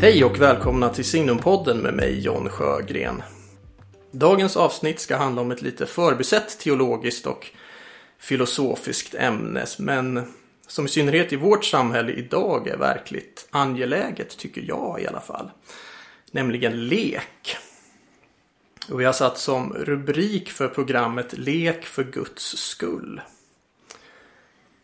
Hej och välkomna till Signumpodden med mig John Sjögren. Dagens avsnitt ska handla om ett lite förbisett teologiskt och filosofiskt ämne men som i synnerhet i vårt samhälle idag är verkligt angeläget tycker jag i alla fall. Nämligen lek. Och vi har satt som rubrik för programmet Lek för Guds skull.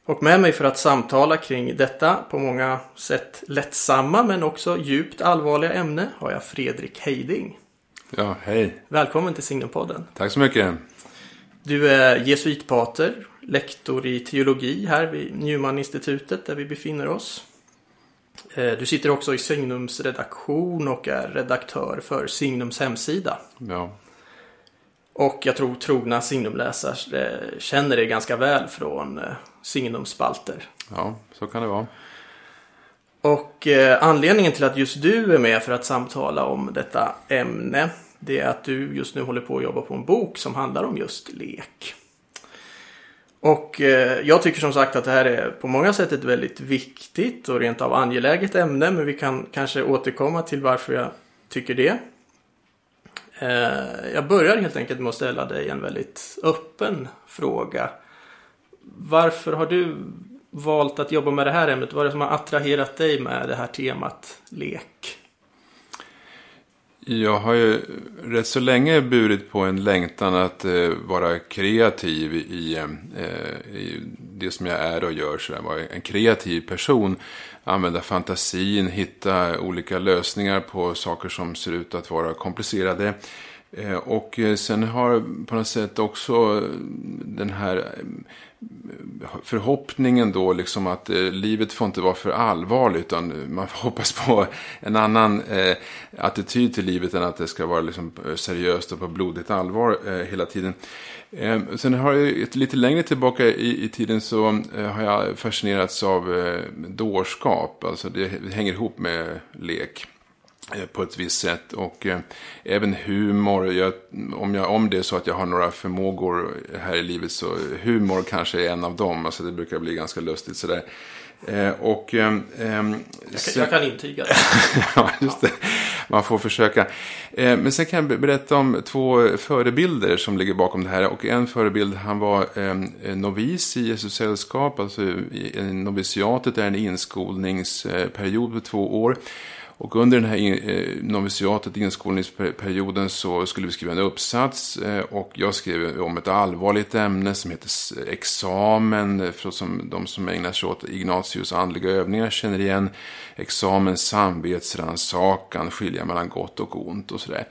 Och med mig för att samtala kring detta på många sätt lättsamma men också djupt allvarliga ämne har jag Fredrik Heiding. Ja, hej. Välkommen till Signumpodden. Tack så mycket. Du är jesuitpater, lektor i teologi här vid Newman-institutet där vi befinner oss. Eh, du sitter också i Signums redaktion och är redaktör för Signums hemsida. Ja. Och jag tror trogna Signumläsare eh, känner dig ganska väl från eh, Signums spalter. ja, så kan det vara. Och eh, anledningen till att just du är med för att samtala om detta ämne det är att du just nu håller på att jobba på en bok som handlar om just lek. Och eh, jag tycker som sagt att det här är på många sätt ett väldigt viktigt och rent av angeläget ämne men vi kan kanske återkomma till varför jag tycker det. Eh, jag börjar helt enkelt med att ställa dig en väldigt öppen fråga. Varför har du valt att jobba med det här ämnet? Vad är det som har attraherat dig med det här temat lek? Jag har ju rätt så länge burit på en längtan att eh, vara kreativ i, eh, i det som jag är och gör. Så vara en kreativ person. Använda fantasin, hitta olika lösningar på saker som ser ut att vara komplicerade. Eh, och eh, sen har på något sätt också den här eh, förhoppningen då liksom att eh, livet får inte vara för allvarligt utan man får hoppas på en annan eh, attityd till livet än att det ska vara liksom eh, seriöst och på blodigt allvar eh, hela tiden. Eh, sen har jag ett, lite längre tillbaka i, i tiden så eh, har jag fascinerats av eh, dårskap, alltså det, hänger ihop med lek på ett visst sätt. Och eh, även humor. Jag, om, jag, om det är så att jag har några förmågor här i livet så humor kanske är en av dem. Alltså det brukar bli ganska lustigt sådär. Eh, och, ehm, ehm, Jag kan, sen- jag kan intyga det. ja, just det. Man får försöka. Eh, Men sen kan jag berätta om två förebilder som ligger bakom det här. Och en förebild, han var eh, novis i Jesus sällskap. Alltså noviciatet är en inskolningsperiod på två år. Och under den här in- eh, noviciatet, inskolningsperioden, så skulle vi skriva en uppsats. Eh, och jag skrev om ett allvarligt ämne som heter examen. Eh, för som de som ägnar sig åt Ignatius andliga övningar känner igen. Examen, samvetsrannsakan, skilja mellan gott och ont och sådär.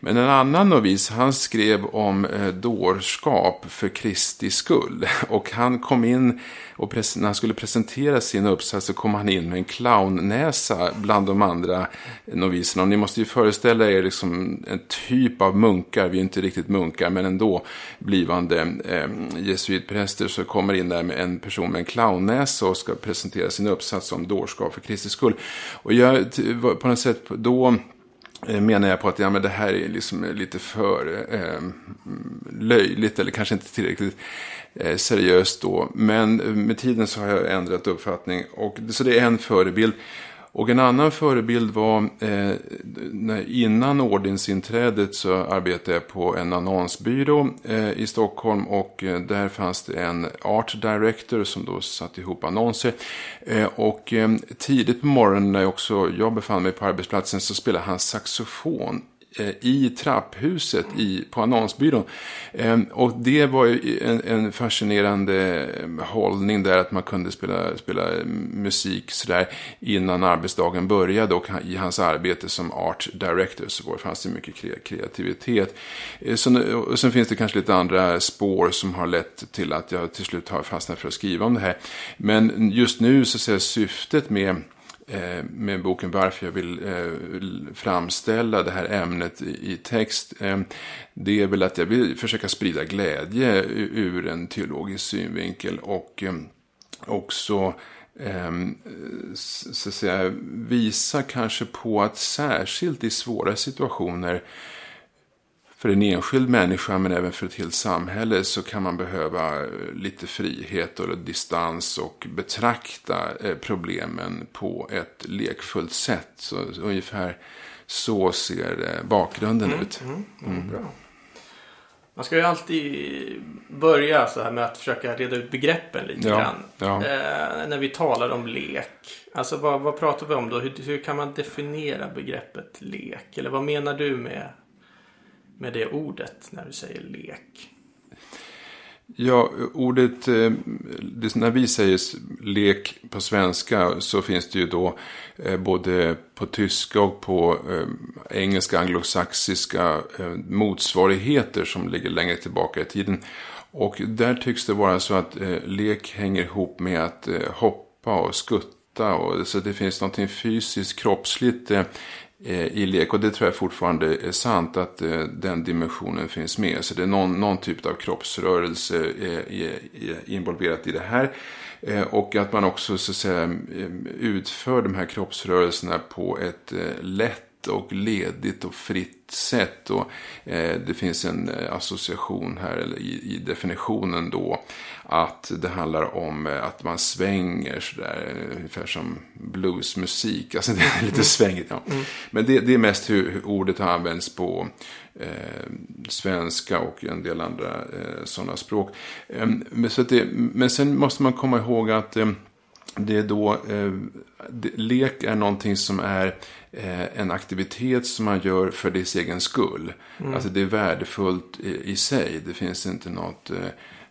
Men en annan novis, han skrev om eh, dårskap för Kristi skull. Och han kom in, och när han skulle presentera sin uppsats så kom han in med en clownnäsa bland de andra noviserna. Och ni måste ju föreställa er liksom en typ av munkar, vi är inte riktigt munkar, men ändå blivande eh, jesuitpräster så kommer in där med en person med en clownnäsa och ska presentera sin uppsats om dårskap för Kristi skull. Och jag på något sätt då eh, menar jag på att ja, men det här är liksom lite för eh, löjligt eller kanske inte tillräckligt eh, seriöst då. Men eh, med tiden så har jag ändrat uppfattning. Och, så det är en förebild. Och en annan förebild var eh, när, innan ordensinträdet så arbetade jag på en annonsbyrå eh, i Stockholm och eh, där fanns det en art director som då satte ihop annonser. Eh, och eh, tidigt på morgonen när också jag befann mig på arbetsplatsen så spelade han saxofon Eh, i trapphuset i, på annonsbyrån. Ehm, och det var ju en, en fascinerande ehm, hållning där att man kunde spela, spela musik sådär innan arbetsdagen började och i hans arbete som art director så var, fanns det mycket kreativitet. Eh, så, och sen finns det kanske lite andra spår som har lett till att jag till slut har fastnat för att skriva om det här. Men just nu så ser jag syftet med Eh, med boken Varför jag vill eh, framställa det här ämnet i, text. Eh, det är väl att jag vill försöka sprida glädje ur en teologisk synvinkel och också ehm, så att säga, visa kanske på att särskilt i svåra situationer för en enskild människa men även för ett helt samhälle så kan man behöva eh, lite frihet och distans och betrakta eh, problemen på ett lekfullt sätt. Så ungefär så ser bakgrunden mm, ut. Mm, mm, bra. Man ska ju alltid börja så här med att försöka reda ut begreppen lite ja, grann. Ja. Eh, när vi talar om lek. Alltså vad, vad pratar vi om då? Hur, hur, kan man definiera begreppet lek? Eller vad menar du med, med det ordet när du säger lek? Ja, ordet, eh, när vi säger lek på svenska så finns det ju då eh, både på tyska och på eh, engelska, anglosaxiska motsvarigheter som ligger längre tillbaka i tiden. Och där tycks det vara så att lek hänger ihop med att hoppa och skutta. Och, så det finns något fysiskt, kroppsligt Eh, i lek. Och det tror jag fortfarande är sant att eh, den dimensionen finns med. Så det är någon, någon typ av kroppsrörelse eh, involverat i det här. Och att man också så att säga, utför de här kroppsrörelserna på ett lätt och ledigt och fritt sätt. Och, eh, det finns en association här eller i, i, definitionen då att det handlar om att man svänger sådär, ungefär som bluesmusik. Alltså det är lite mm. svängigt. Ja. Mm. Men det, det, är mest hur, hur, ordet har använts på eh, svenska och en del andra eh, sådana språk. Eh, men, så det, men sen måste man komma ihåg att eh, det är då, eh, lek är någonting som är eh, en aktivitet som man gör för dess egen skull. Mm. Alltså det är värdefullt i, i sig. Det finns inte något eh,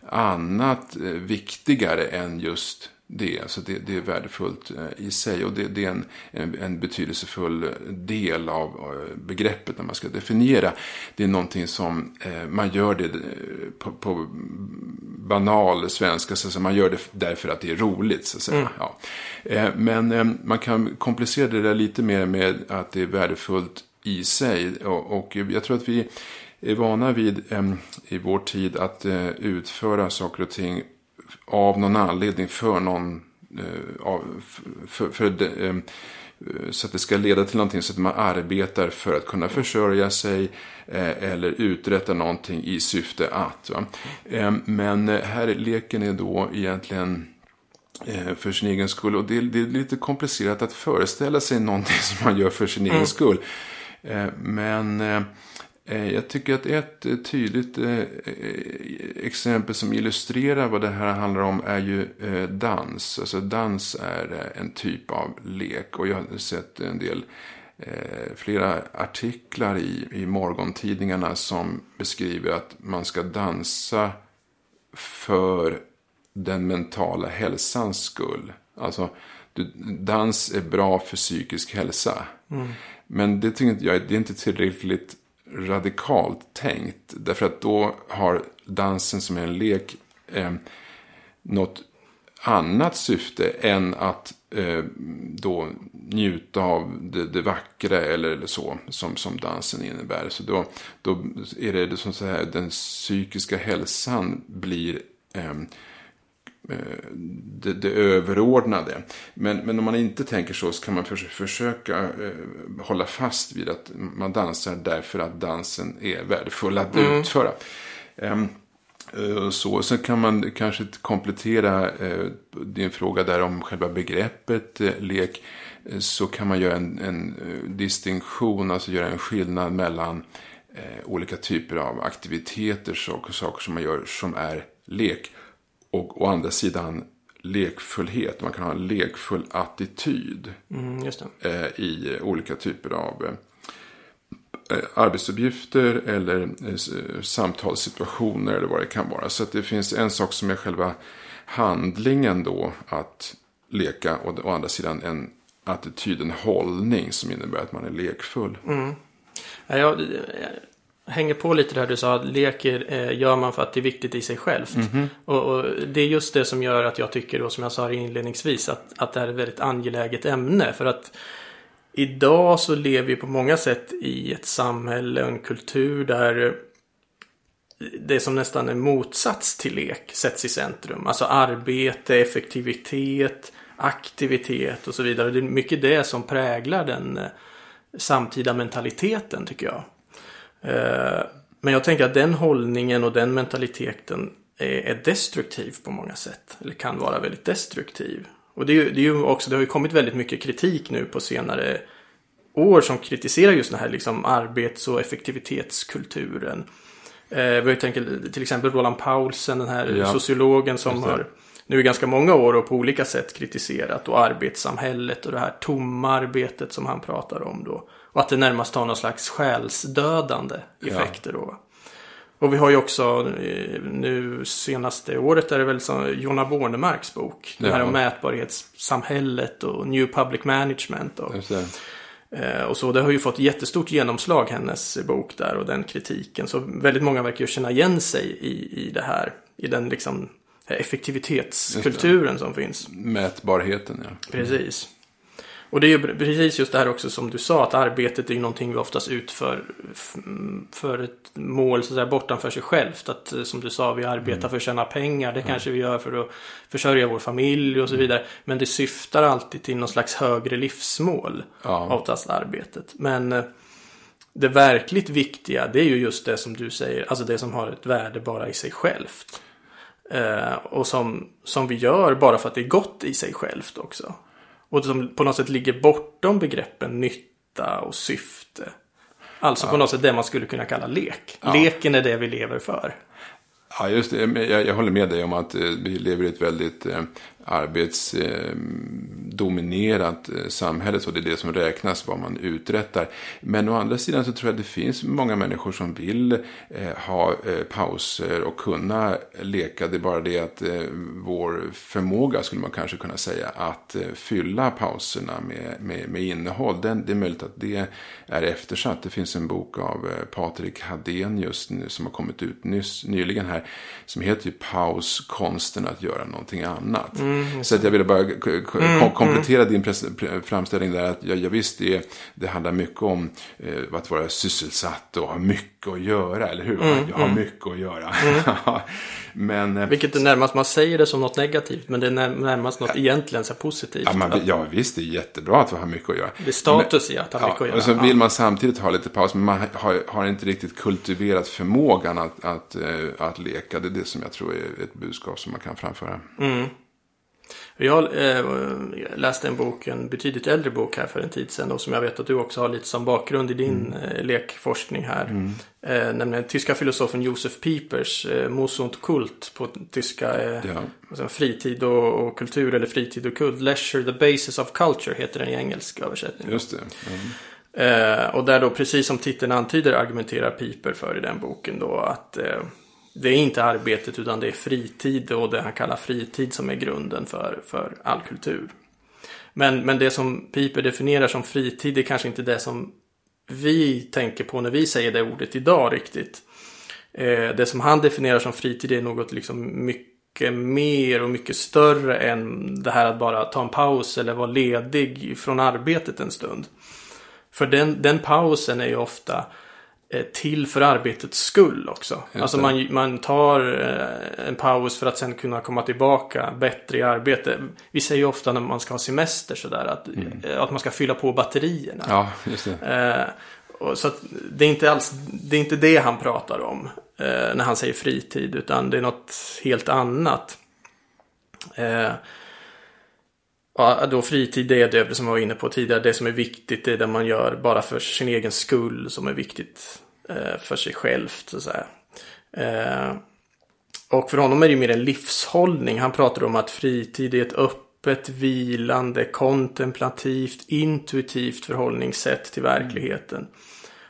annat eh, viktigare än just det. Alltså det, det är värdefullt eh, i sig och det, det är en, en, en, betydelsefull del av eh, begreppet när man ska definiera. Det är någonting som man gör det på, på banal svenska, så man gör det därför att det är roligt. Så. Mm. Ja. Men man kan komplicera det där lite mer med att det är värdefullt i sig. Och, och jag tror att vi är vana vid i vår tid att eh, utföra saker och ting av någon anledning för någon eh, för, för, för så att det ska leda till någonting så att man arbetar för att kunna försörja sig eller uträtta någonting i syfte att. Va? Men här leken är då egentligen för sin egen skull och det är, det är lite komplicerat att föreställa sig någonting som man gör för sin egen mm. skull. Men Eh, jag tycker att ett eh, tydligt eh, exempel som illustrerar vad det här handlar om är ju dans. Alltså dans är en typ av lek och jag har sett en del flera artiklar i, i morgontidningarna som beskriver att man ska dansa för den mentala hälsans skull. Alltså, dans är bra för psykisk hälsa. Mm. Men det tycker jag det är inte tillräckligt radikalt tänkt. Därför att då har dansen som är en lek eh, något annat syfte än att eh, då njuta av det, det vackra eller, eller, så som, som dansen innebär. Så då, då är det, som så här, den psykiska hälsan blir Eh, det, det överordnade. Men, men om man inte tänker så så kan man för, försöka eh, hålla fast vid att man dansar därför att dansen är värdefull att mm. utföra. Eh, så, sen kan man kanske komplettera eh, din fråga där om själva begreppet eh, lek. Eh, så kan man göra en, en distinktion, alltså göra en skillnad mellan olika typer av aktiviteter och saker som man gör som är lek och å andra sidan lekfullhet. Man kan ha en lekfull attityd mm, eh, i olika typer av eh, arbetsuppgifter eller eh, samtalssituationer eller vad det kan vara. Så att det finns en sak som är själva handlingen då att leka och å andra sidan en attityd, en hållning som innebär att man är lekfull. Mm. Jag, hänger på lite där du sa, leker eh, gör man för att det är viktigt i sig självt. Mm -hmm. och, och, det är just det som gör att jag tycker, då, som jag sa inledningsvis, att, att det här är ett väldigt angeläget ämne. För att idag så lever vi på många sätt i ett samhälle och en kultur där det som nästan är motsats till lek sätts i centrum. Alltså arbete, effektivitet, aktivitet och så vidare. Det är mycket det som präglar den eh, samtida mentaliteten tycker jag. Eh, Men jag tänker att den hållningen och den mentaliteten är, destruktiv på många sätt. Eller kan vara väldigt destruktiv. Och det, är ju, det, är ju också, det har ju kommit väldigt mycket kritik nu på senare år som kritiserar just den här liksom arbets och effektivitetskulturen. Eh, vi har ju tänkt, till exempel Roland Paulsen, den här Ja. sociologen som har nu i ganska många år och på olika sätt kritiserat och arbetssamhället och det här tomma arbetet som han pratar om då. Och att det närmast har någon slags själsdödande Ja. effekter då. Och vi har ju också eh, nu senaste året är det väl som Jonna Bornemarks bok. Den här Ja. om mätbarhetssamhället och New Public Management. Och, eh, och så. Det har ju fått jättestort genomslag hennes bok där och den kritiken. Så väldigt många verkar ju känna igen sig i, i det här. I den liksom effektivitetskulturen som finns. Mätbarheten, ja. Precis. Och det är ju precis just det här också som du sa, att arbetet är ju någonting vi oftast utför för ett mål så säga, bortanför sig självt. Att eh, som du sa, vi arbetar för att tjäna pengar. Det kanske vi gör för att försörja vår familj och så vidare. Men det syftar alltid till någon slags högre livsmål, Ja. oftast arbetet. Men eh, det verkligt viktiga, det är ju just det som du säger, alltså det som har ett värde bara i sig självt. Eh, och som, som vi gör bara för att det är gott i sig självt också. Och som på något sätt ligger bortom begreppen nytta och syfte. Alltså på något sätt det man skulle kunna kalla lek. Ja. Leken är det vi lever för. Ja, just det. Jag, jag håller med dig om att eh, vi lever i ett väldigt eh, arbetsdominerat eh, eh, samhälle. Så det är det som räknas, vad man uträttar. Men å andra sidan så tror jag att det finns många människor som vill eh, ha pauser och kunna leka. Det är bara det att vår förmåga, skulle man kanske kunna säga, att fylla pauserna med, med, med innehåll. Den, det är möjligt att det är eftersatt. Det finns en bok av Patrik Hadenius nu som har kommit ut nyss, nyligen här. Som heter ju Paus, konsten att göra någonting annat. Mm så att jag ville bara k- kom- komplettera din pres- pr- framställning där. Att jag, jag visst, det, det handlar mycket om eh, att vara sysselsatt och ha mycket att göra. Eller hur? jag har mycket att göra. Men... eh, Vilket är närmast, man säger det som något negativt. Men det är när- närmast något egentligen så positivt. Ja, man, Att ja, visst, det är jättebra att ha mycket att göra. det är status i att ha mycket att göra. Och så Ja. vill man samtidigt ha lite paus, men man har, har inte riktigt kultiverat förmågan att, att, eh, att leka. Det är det som jag tror är ett budskap som man kan framföra. Jag eh, läste en bok, en betydligt äldre bok här för en tid sedan. Och som jag vet att du också har lite som bakgrund i din eh, lekforskning här. Eh, nämligen tyska filosofen Josef Piepers eh, Mus und Kult på tyska. Eh, Ja. alltså fritid och, och kultur eller fritid och kult. Leisure, the basis of culture heter den i engelsk översättning. Just det. Mm. Eh, och där då, precis som titeln antyder, argumenterar Piper för i den boken då att det är inte arbetet utan det är fritid och det han kallar fritid som är grunden för, för all kultur. Men, men det som Piper definierar som fritid är kanske inte det som vi tänker på när vi säger det ordet idag riktigt. Eh, det som han definierar som fritid är något liksom mycket mer och mycket större än det här att bara ta en paus eller vara ledig från arbetet en stund. För den, den pausen är ju ofta till för arbetets skull också. alltså det. man, man tar eh, en paus för att sen kunna komma tillbaka bättre i arbete. Vi säger ju ofta när man ska ha semester sådär att, eh, att man ska fylla på batterierna. Ja, just det. Eh, så det är inte alls det, är inte det han pratar om eh, när han säger fritid. Utan det är något helt annat. Eh, ja, då fritid det är det som jag var inne på tidigare. Det som är viktigt det är det man gör bara för sin egen skull. Som är viktigt eh, för sig självt. Så. Eh, och för honom är det mer en livshållning. Han pratar om att fritid är ett öppet, vilande, kontemplativt, intuitivt förhållningssätt till verkligheten.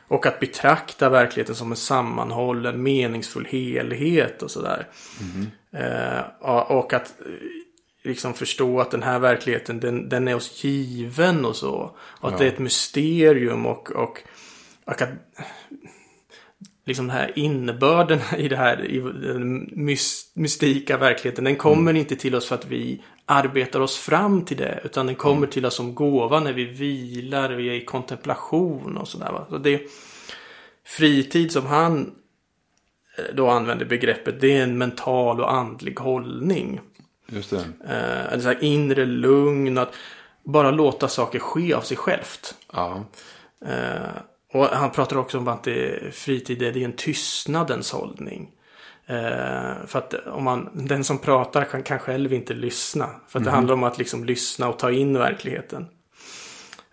Och att betrakta verkligheten som en sammanhållen, meningsfull helhet och sådär. Eh, ja, och att eh, liksom förstå att den här verkligheten, den, den är oss given och så. Och att Ja. det är ett mysterium och, och, och att liksom den här innebörden i det här, i den mys- mystika verkligheten, den kommer inte till oss för att vi arbetar oss fram till det, utan den kommer till oss som gåva när vi vilar, vi är i kontemplation och sådär. Så det fritid som han eh, då använder begreppet, det är en mental och andlig hållning. Just det. Eh, en sån här inre lugn, att bara låta saker ske av sig självt. Ja. Eh, och han pratar också om att det, fritid är, det är en tystnadens hållning. Eh, för att om man, den som pratar kan, kan själv inte lyssna. För att det handlar om att liksom lyssna och ta in verkligheten.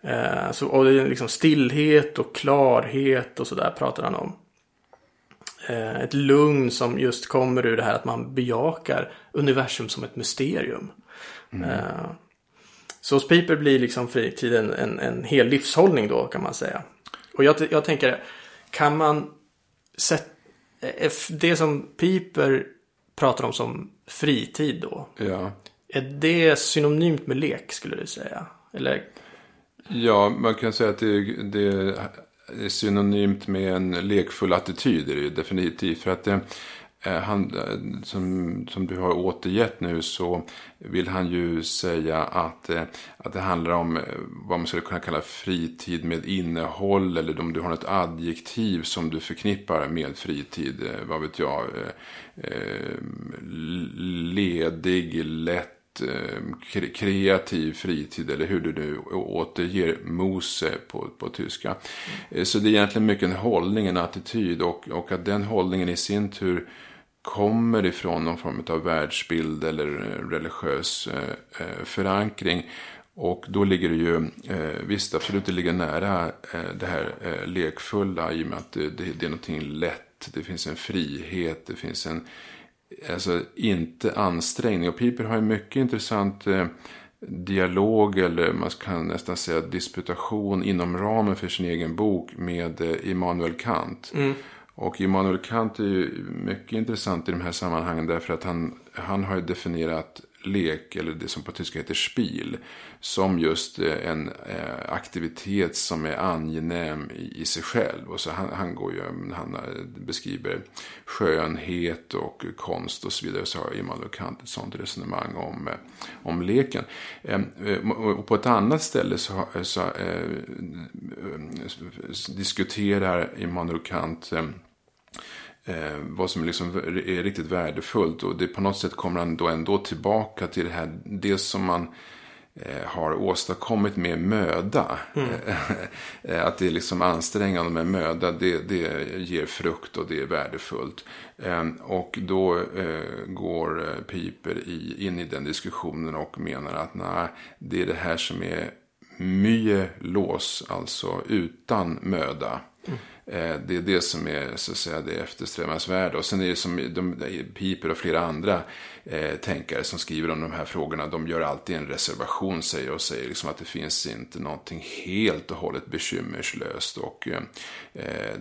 Eh, så, och det är liksom stillhet och klarhet och sådär pratar han om. Eh, ett lugn som just kommer ur det här att man bejakar universum som ett mysterium. Eh, så hos Piper blir liksom fritiden en, en hel livshållning då kan man säga. Och jag, jag tänker, kan man sätta eh, det som Piper pratar om som fritid då. Ja. Är det synonymt med lek skulle du säga? Eller? Ja, man kan säga att det, det Eh, synonymt med en lekfull attityd. Är det ju definitivt. För att det, eh, han, eh, som, som du har återgett nu så vill han ju säga att, eh, att det handlar om vad man skulle kunna kalla fritid med innehåll. Eller om du har något adjektiv som du förknippar med fritid. eh, Vad vet jag. Ledig, lätt Ehm, kreativ fritid eller hur du nu återger mose på, på tyska. Eh, så det är egentligen mycket en hållning, en attityd och, och att den hållningen i sin tur kommer ifrån någon form av världsbild eller eh, religiös eh, förankring. Och då ligger det ju, visst absolut det ligger nära det här lekfulla i och med att det, det, det är någonting lätt, det finns en frihet, det finns en alltså inte ansträngning. Och Piper har ju mycket intressant eh, dialog eller man kan nästan säga disputation inom ramen för sin egen bok med eh, Immanuel Kant. Och Immanuel Kant är ju mycket intressant i de här sammanhangen därför att han, han har ju definierat lek, eller det som på tyska heter spil, som just eh, en eh, aktivitet som är angenäm i, sig själv. Och så han, han, går ju, han eh, beskriver skönhet och konst och så vidare. Så har Immanuel Kant ett sånt resonemang om, om leken. Ehm, och på ett annat ställe så, så eh, diskuterar Immanuel Kant ehm, eh, vad som liksom är riktigt värdefullt. Och det på något sätt kommer han då ändå tillbaka till det här, det som man eh, har åstadkommit med möda. Eh, att det är liksom ansträngande med möda, det, det ger frukt och det är värdefullt. Eh, och då eh, går eh, Piper i, in i den diskussionen och menar att nej, det är det här som är myelos, alltså utan möda. Eh, Eh, det är det som är så att säga, det eftersträvansvärda. Och sen är det som de, Piper och flera andra eh, tänkare som skriver om de här frågorna. De gör alltid en reservation säger och säger liksom att det finns inte någonting helt och hållet bekymmerslöst och eh,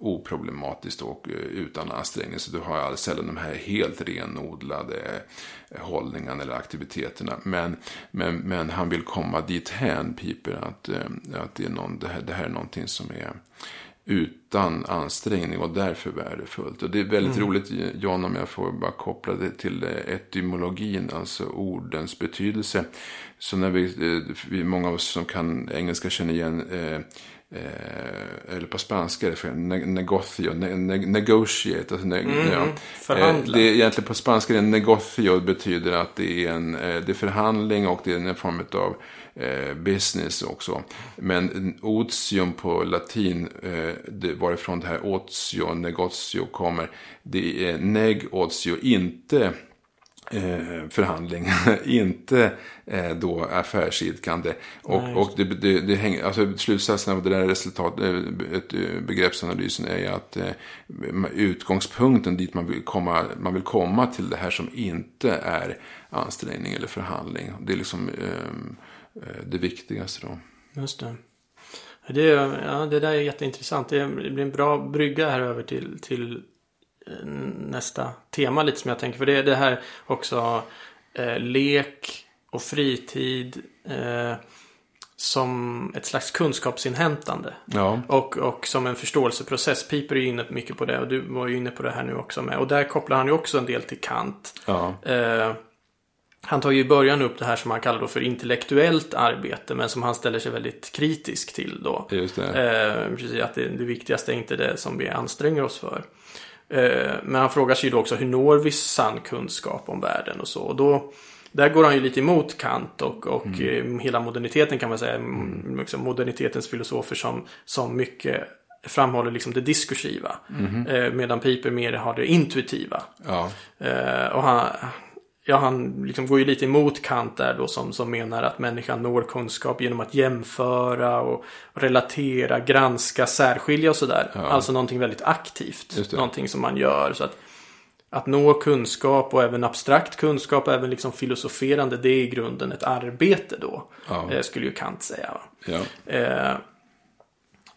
oproblematiskt och eh, utan ansträngning. Så du har alldeles sällan de här helt renodlade eh, hållningarna eller aktiviteterna. Men, men, men han vill komma dit hän, Piper, att, att det, är någon, det, här, det här är någonting som är utan ansträngning och därför värdefullt. Och det är väldigt roligt, John, om jag får bara koppla det till eh, etymologin, alltså ordens betydelse. Så när vi, eh, vi många av oss som kan engelska känner igen eh, Eh, eller på spanska är det för ne- negocio, ne, ne, negotiate. Alltså ne, ja. Mm, förhandla. Eh, det är egentligen på spanska är det negocio betyder att det är en eh, det är förhandling och det är en form av eh, business också. Men otium på latin, eh, det, varifrån det här otio, negotio kommer, det är neg otio, inte eh, förhandling, inte eh, då affärsidkande. Och, Nej, och det, det, det hänger, alltså slutsatsen av det där resultat, ett, eh, begreppsanalysen är ju att eh, utgångspunkten dit man vill, komma, man vill komma till det här som inte är ansträngning eller förhandling. Det är liksom eh, det viktigaste då. Just det. Det, ja, det där är jätteintressant. Det blir en bra brygga här över till, till eh, nästa tema lite som jag tänker. För det är det här också eh, lek och fritid eh, som ett slags kunskapsinhämtande. Ja, Och, och som en förståelseprocess. Piper är ju inne mycket på det och du var ju inne på det här nu också med. Och där kopplar han ju också en del till Kant. ja, Eh, han tar ju i början upp det här som han kallar då för intellektuellt arbete men som han ställer sig väldigt kritisk till då. just det. Eh, precis, att det, det viktigaste är inte det som vi anstränger oss för. Eh, men han frågar sig ju då också hur når vi sann kunskap om världen och så. Och då där går han ju lite emot Kant och, och mm. hela moderniteten kan man säga. Mm. Liksom modernitetens filosofer som, som mycket framhåller liksom det diskursiva. Mm. medan Piper mer har det intuitiva. Ja. och han, ja, han liksom går ju lite emot Kant där då som, som menar att människan når kunskap genom att jämföra och relatera, granska, särskilja och sådär. Ja. Alltså någonting väldigt aktivt. Någonting som man gör. Så att, att nå kunskap och även abstrakt kunskap, även liksom filosoferande, det är i grunden ett arbete då. Ja. Eh, skulle ju Kant säga. Ja. Eh,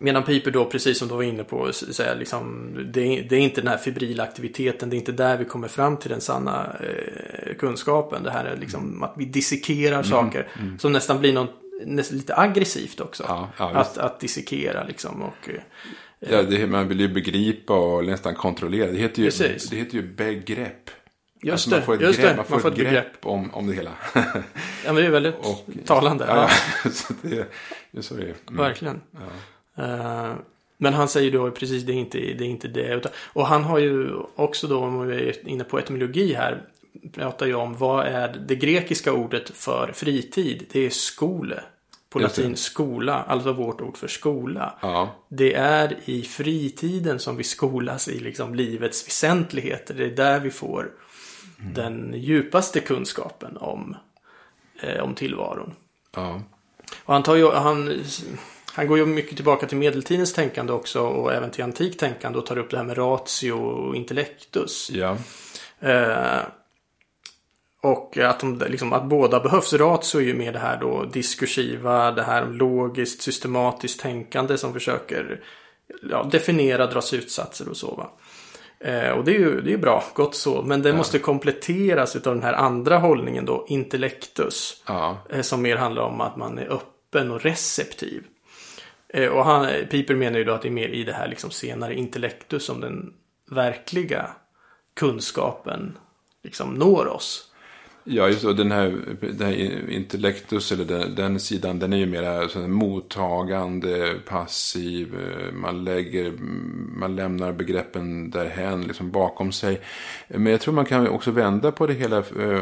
Medan Piper då, precis som du var inne på, säger liksom, det, är, det är inte den här fibrila aktiviteten, det är inte där vi kommer fram till den sanna eh, kunskapen. Det här är liksom mm. att vi dissekerar mm, saker mm. som nästan blir något nästan lite aggressivt också. Ja, ja, att, att dissekera liksom. Och, eh, ja, det, man vill ju begripa och nästan kontrollera. Det heter ju, det heter ju begrepp. Just alltså man får ett just grepp, man får, man får ett grepp, om, om det hela. ja, men det är väldigt och, talande. Ja, ja. så det, det så det är. Mm. Verkligen. Ja. Uh, men han säger då precis det är inte det. Är inte det. Och han har ju också då, om vi är inne på etymologi här, pratar ju om vad är det grekiska ordet för fritid? Det är skole. På latin skola, alltså vårt ord för skola. Ja. Det är i fritiden som vi skolas i liksom livets väsentligheter. Det är där vi får mm. den djupaste kunskapen om, eh, om tillvaron. Ja. Och han tar ju, han han går ju mycket tillbaka till medeltidens tänkande också och även till antik tänkande och tar upp det här med ratio och intellectus. Ja. Eh, och att, de, liksom, att båda behövs. Ratio är ju mer det här då diskursiva, det här logiskt, systematiskt tänkande som försöker ja, definiera, dra slutsatser och så. Va? Eh, och det är ju det är bra, gott så. Men det ja. måste kompletteras av den här andra hållningen då, intellectus. Ja. Eh, som mer handlar om att man är öppen och receptiv. Eh, och han, Piper menar ju då att det är mer i det här liksom senare intellektus som den verkliga kunskapen liksom når oss. Ja, just det. Den här, den här intellektus, eller den, den, sidan, den är ju mer mottagande, passiv. Man, lägger, man lämnar begreppen därhän, liksom bakom sig. Men jag tror man kan också vända på det hela. Eh,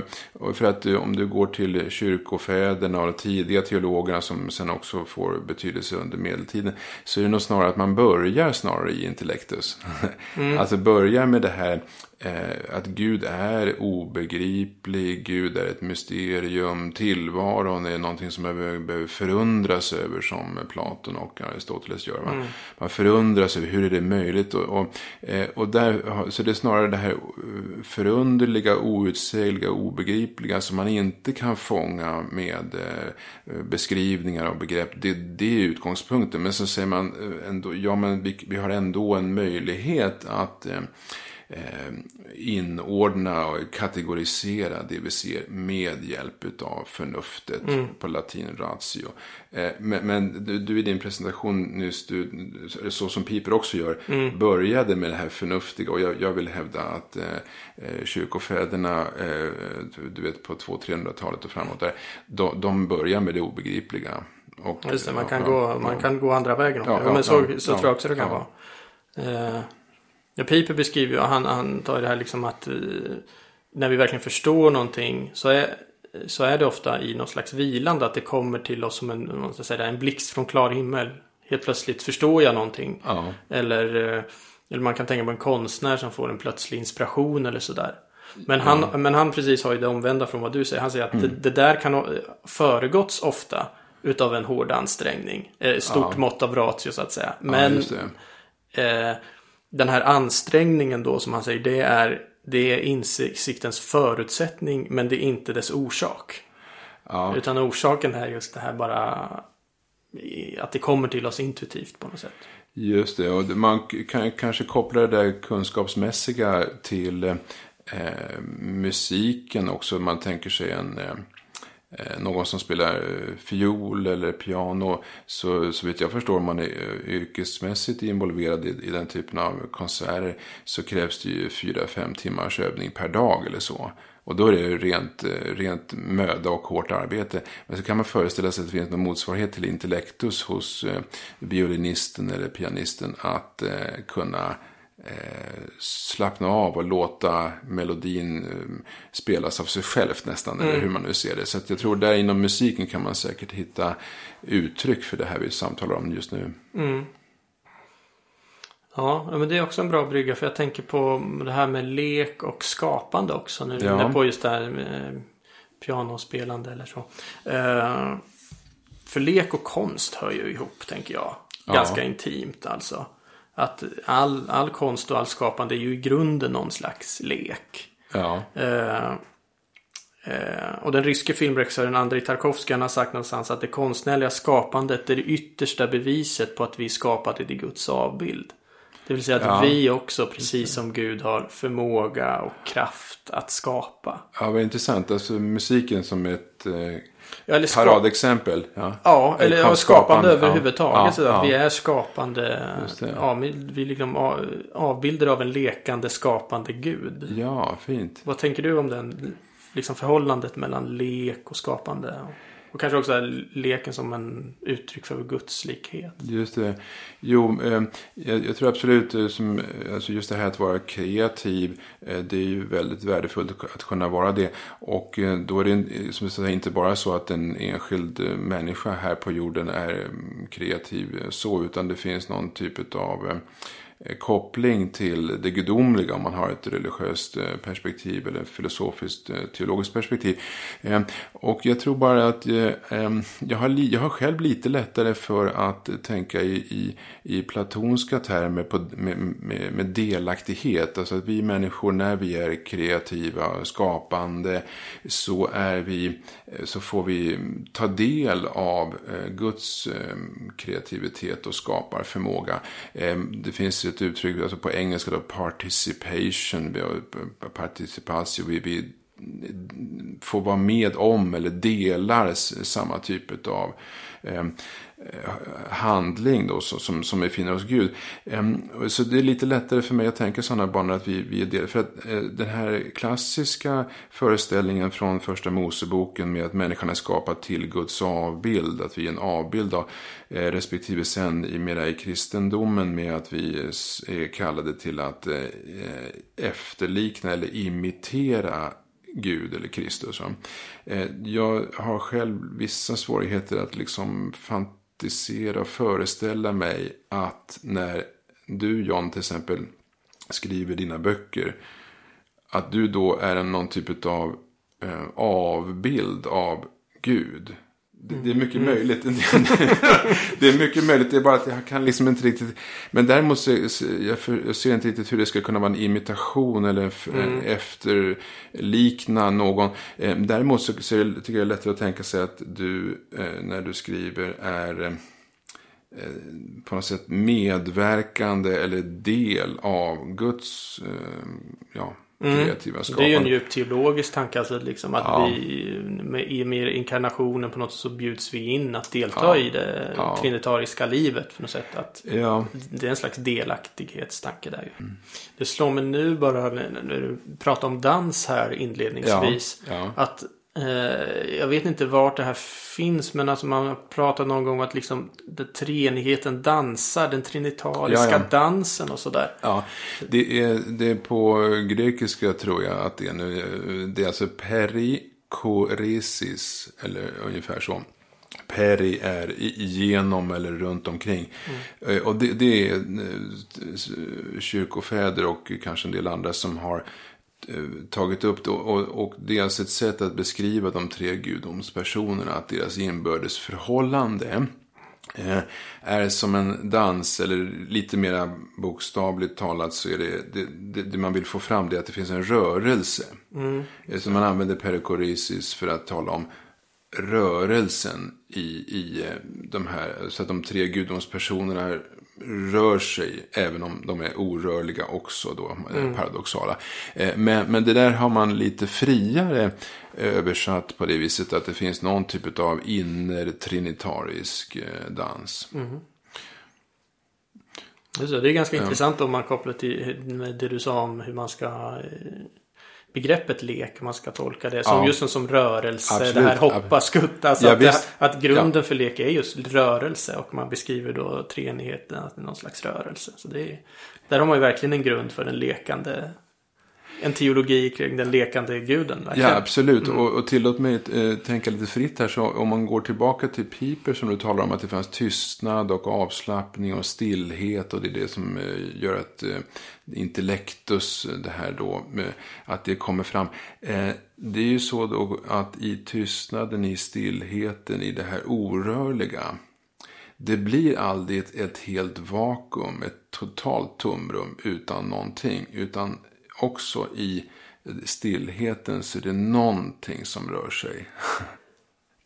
för att om du går till kyrkofäderna och de tidiga teologerna som sen också får betydelse under medeltiden. Så är det nog snarare att man börjar snarare i intellektus. Mm. alltså börjar med det här eh, att Gud är obegriplig, Gud är ett mysterium, tillvaron är någonting som man behöver förundras över som Platon och Aristoteles gör. Man, mm. man förundras över hur är det möjligt och, och, eh, och där, så det är snarare det här förunderliga, outsägliga, obegripliga som man inte kan fånga med eh, beskrivningar och begrepp. Det, det är utgångspunkten. Men så säger man ändå, ja men vi, vi har ändå en möjlighet att eh, eh, inordna och kategorisera det vi ser med hjälp av förnuftet mm. på latin ratio. Eh, men, men du, du, i din presentation nyss, du, så som Piper också gör, mm. började med det här förnuftiga och jag, jag vill hävda att eh, eh kyrkofäderna, eh, du vet på 200-300-talet och framåt där, de, de börjar med det obegripliga. Och, Just det, man kan, ja, gå, man kan gå andra vägen. Ja, ja, men så, så tror jag också det kan vara. Eh, Ja, Piper beskriver ju, han, han tar det här liksom att eh, när vi verkligen förstår någonting så är, så är det ofta i någon slags vilande att det kommer till oss som en, man ska säga, en blixt från klar himmel. Helt plötsligt förstår jag någonting. Ja. Eller, eh, eller man kan tänka på en konstnär som får en plötslig inspiration eller sådär. Men han, mm. men han precis har ju det omvända från vad du säger. Han säger att mm. det, det, där kan föregåtts ofta utav en hård ansträngning. Eh, stort ja. mått av ratio så att säga. Men ja, eh, den här ansträngningen då som han säger, det är, det är insiktens förutsättning men det är inte dess orsak. Ja. Utan orsaken är just det här bara att det kommer till oss intuitivt på något sätt. Just det, och man kan kanske koppla det där kunskapsmässiga till eh, musiken också. Man tänker sig en eh, Eh, någon som spelar eh, fiol eller piano. Så, så vitt jag förstår om man är eh, yrkesmässigt involverad i, i den typen av konserter så krävs det ju 4-5 timmars övning per dag eller så. Och då är det rent, rent möda och hårt arbete. Men så kan man föreställa sig att det finns någon motsvarighet till intellektus hos violinisten eller pianisten att eh, kunna eh, slappna av och låta melodin eh, spelas av sig självt nästan. Eller hur man nu ser det. Så jag tror där inom musiken kan man säkert hitta uttryck för det här vi samtalar om just nu. Ja, men det är också en bra brygga för jag tänker på det här med lek och skapande också. Nu Ja. ja. på just det här med pianospelande eller så. Eh, för lek och konst hör ju ihop tänker jag. Ja. Ganska intimt alltså. Att all, all konst och all skapande är ju i grunden någon slags lek. Ja, Eh, eh, och den ryske filmregissören Andrei Tarkovsky har sagt någonstans att det konstnärliga skapandet är det yttersta beviset på att vi är skapade i Guds avbild. Det vill säga att Ja. vi också, precis som Gud, har förmåga och kraft att skapa. ja vad intressant. Alltså musiken som ett eh, Ja, eller ska- paradexempel. Ja, Ja, eller konst- skapande överhuvudtaget. Ja, så att. Vi är skapande. Ja, vi är liksom av- avbilder av en lekande, skapande Gud. ja fint. Vad tänker du om den liksom förhållandet mellan lek och skapande? Och kanske också leken som en uttryck för gudslikhet. Just det. Jo, eh, jag, jag tror absolut eh, som, eh, alltså just det här att vara kreativ. Eh, det är ju väldigt värdefullt att, kunna vara det. Och eh, då är det eh, som säger, inte bara så att en enskild människa här på jorden är mm, kreativ så. Utan det finns någon typ av Eh, koppling till det gudomliga om man har ett religiöst eh, perspektiv eller filosofiskt eh, teologiskt perspektiv. Ehm, och jag tror bara att ehm, jag har, jag har själv lite lättare för att tänka i, i, i platonska termer på, med, med, med delaktighet. Alltså att vi människor när vi är kreativa och skapande så, är vi, så får vi ta del av Guds ehm, kreativitet och skaparförmåga. Det finns ett uttryck alltså på engelska då, participation, participatio, vi, vi får vara med om eller delar samma typ av eh, handling då, som, som, vi finner hos Gud. Ehm, så det är lite lättare för mig att tänka sådana banor att vi, vi är del. För att eh, den här klassiska föreställningen från första Moseboken med att människan är skapad till Guds avbild, att vi är en avbild av, eh, respektive sen i mera i kristendomen med att vi är kallade till att eh, efterlikna eller imitera Gud eller Kristus. Eh, jag har själv vissa svårigheter att liksom fantisera och föreställa mig att när du John till exempel skriver dina böcker att du då är en någon typ av eh, avbild av Gud. Det, det är mycket möjligt. det är mycket möjligt. Det är bara att jag kan liksom inte riktigt. Men däremot så, jag, för, jag ser inte riktigt hur det ska kunna vara en imitation eller f- en efterlikna någon. Eh, däremot så, så är det, tycker jag det är lättare att tänka sig att du eh, när du skriver är eh, på något sätt medverkande eller del av Guds eh, ja, kreativa Det är skapande. ju en djup teologisk tanke. Alltså liksom att Ja. vi med, i och med inkarnationen på något sätt så bjuds vi in att delta Ja. i det Ja. trinitariska livet. På något sätt. Att Ja, det är en slags delaktighetstanke där ju. Mm. Det slår mig nu bara när du pratar om dans här inledningsvis. Att jag vet inte vart det här finns. Men alltså man har pratat någon gång om att liksom den treenigheten dansar. Den trinitariska Ja, ja. dansen och sådär. Ja, det är, det är på grekiska tror jag att det är nu. Det är alltså perikoresis, eller ungefär så. Peri är igenom eller runt omkring. Eh, Och det, det är eh, kyrkofäder och kanske en del andra som har eh, tagit upp det. Och, och alltså ett sätt att beskriva de tre gudomspersonerna, att deras inbördes förhållande eh, är som en dans, eller lite mer bokstavligt talat så är det, det, det, det man vill få fram det är att det finns en rörelse. Eh, Så man använder perikoresis för att tala om rörelsen i, i eh, de här, så att de tre gudomspersonerna rör sig, även om de är orörliga också då, eh, paradoxala. Eh, Men, men det där har man lite friare översatt på det viset att det finns någon typ av innertrinitarisk eh, dans. Just det, är ganska intressant om man kopplar till det du sa om hur man ska begreppet lek, om man ska tolka det. Som Ja. just som rörelse, Absolut. det här hoppa, skutta. Alltså Ja, att, det, att grunden för lek är just rörelse. Och man beskriver då treenigheten, att det är någon slags rörelse. Så det är, där har man ju verkligen en grund för den lekande, en teologi kring den lekande guden. Ja, verkligen. absolut. Och, och tillåt mig eh, tänka lite fritt här. Så om man går tillbaka till Piper som du talar om att det fanns tystnad och avslappning och stillhet. Och det är det som eh, gör att eh, intellektus, det här då, att det kommer fram. Eh, det är ju så då att i tystnaden, i stillheten, i det här orörliga. Det blir aldrig ett, ett helt vakuum, ett totalt tomrum utan någonting. Utan också i stillheten så är det någonting som rör sig.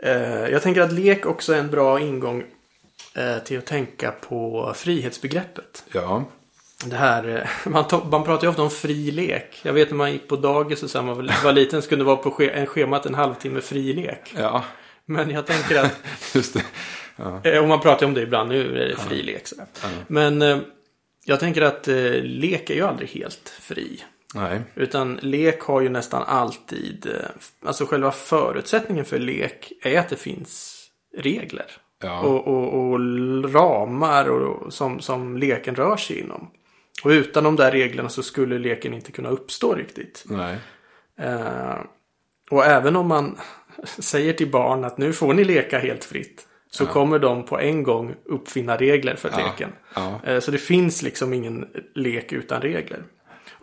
Eh, jag tänker att lek också är en bra ingång eh, till att tänka på frihetsbegreppet. Ja, Det här, eh, man, man pratar ju ofta om fri lek. Jag vet när man gick på dagis och så här, man var liten så kunde det vara på ske- en schemat en halvtimme fri lek. ja, Men jag tänker att, just det. Ja, och man pratar ju om det ibland, nu är det fri lek. Så här. Men jag tänker att lek är ju aldrig helt fri. Nej, Utan lek har ju nästan alltid, eh, alltså själva förutsättningen för lek är att det finns regler. Ja. Och, och, och ramar och, som, som leken rör sig inom. Och utan de där reglerna så skulle leken inte kunna uppstå riktigt. nej, Eh, och även om man säger till barn att nu får ni leka helt fritt. Så kommer de på en gång uppfinna regler för leken. ja. Eh, Så det finns liksom ingen lek utan regler.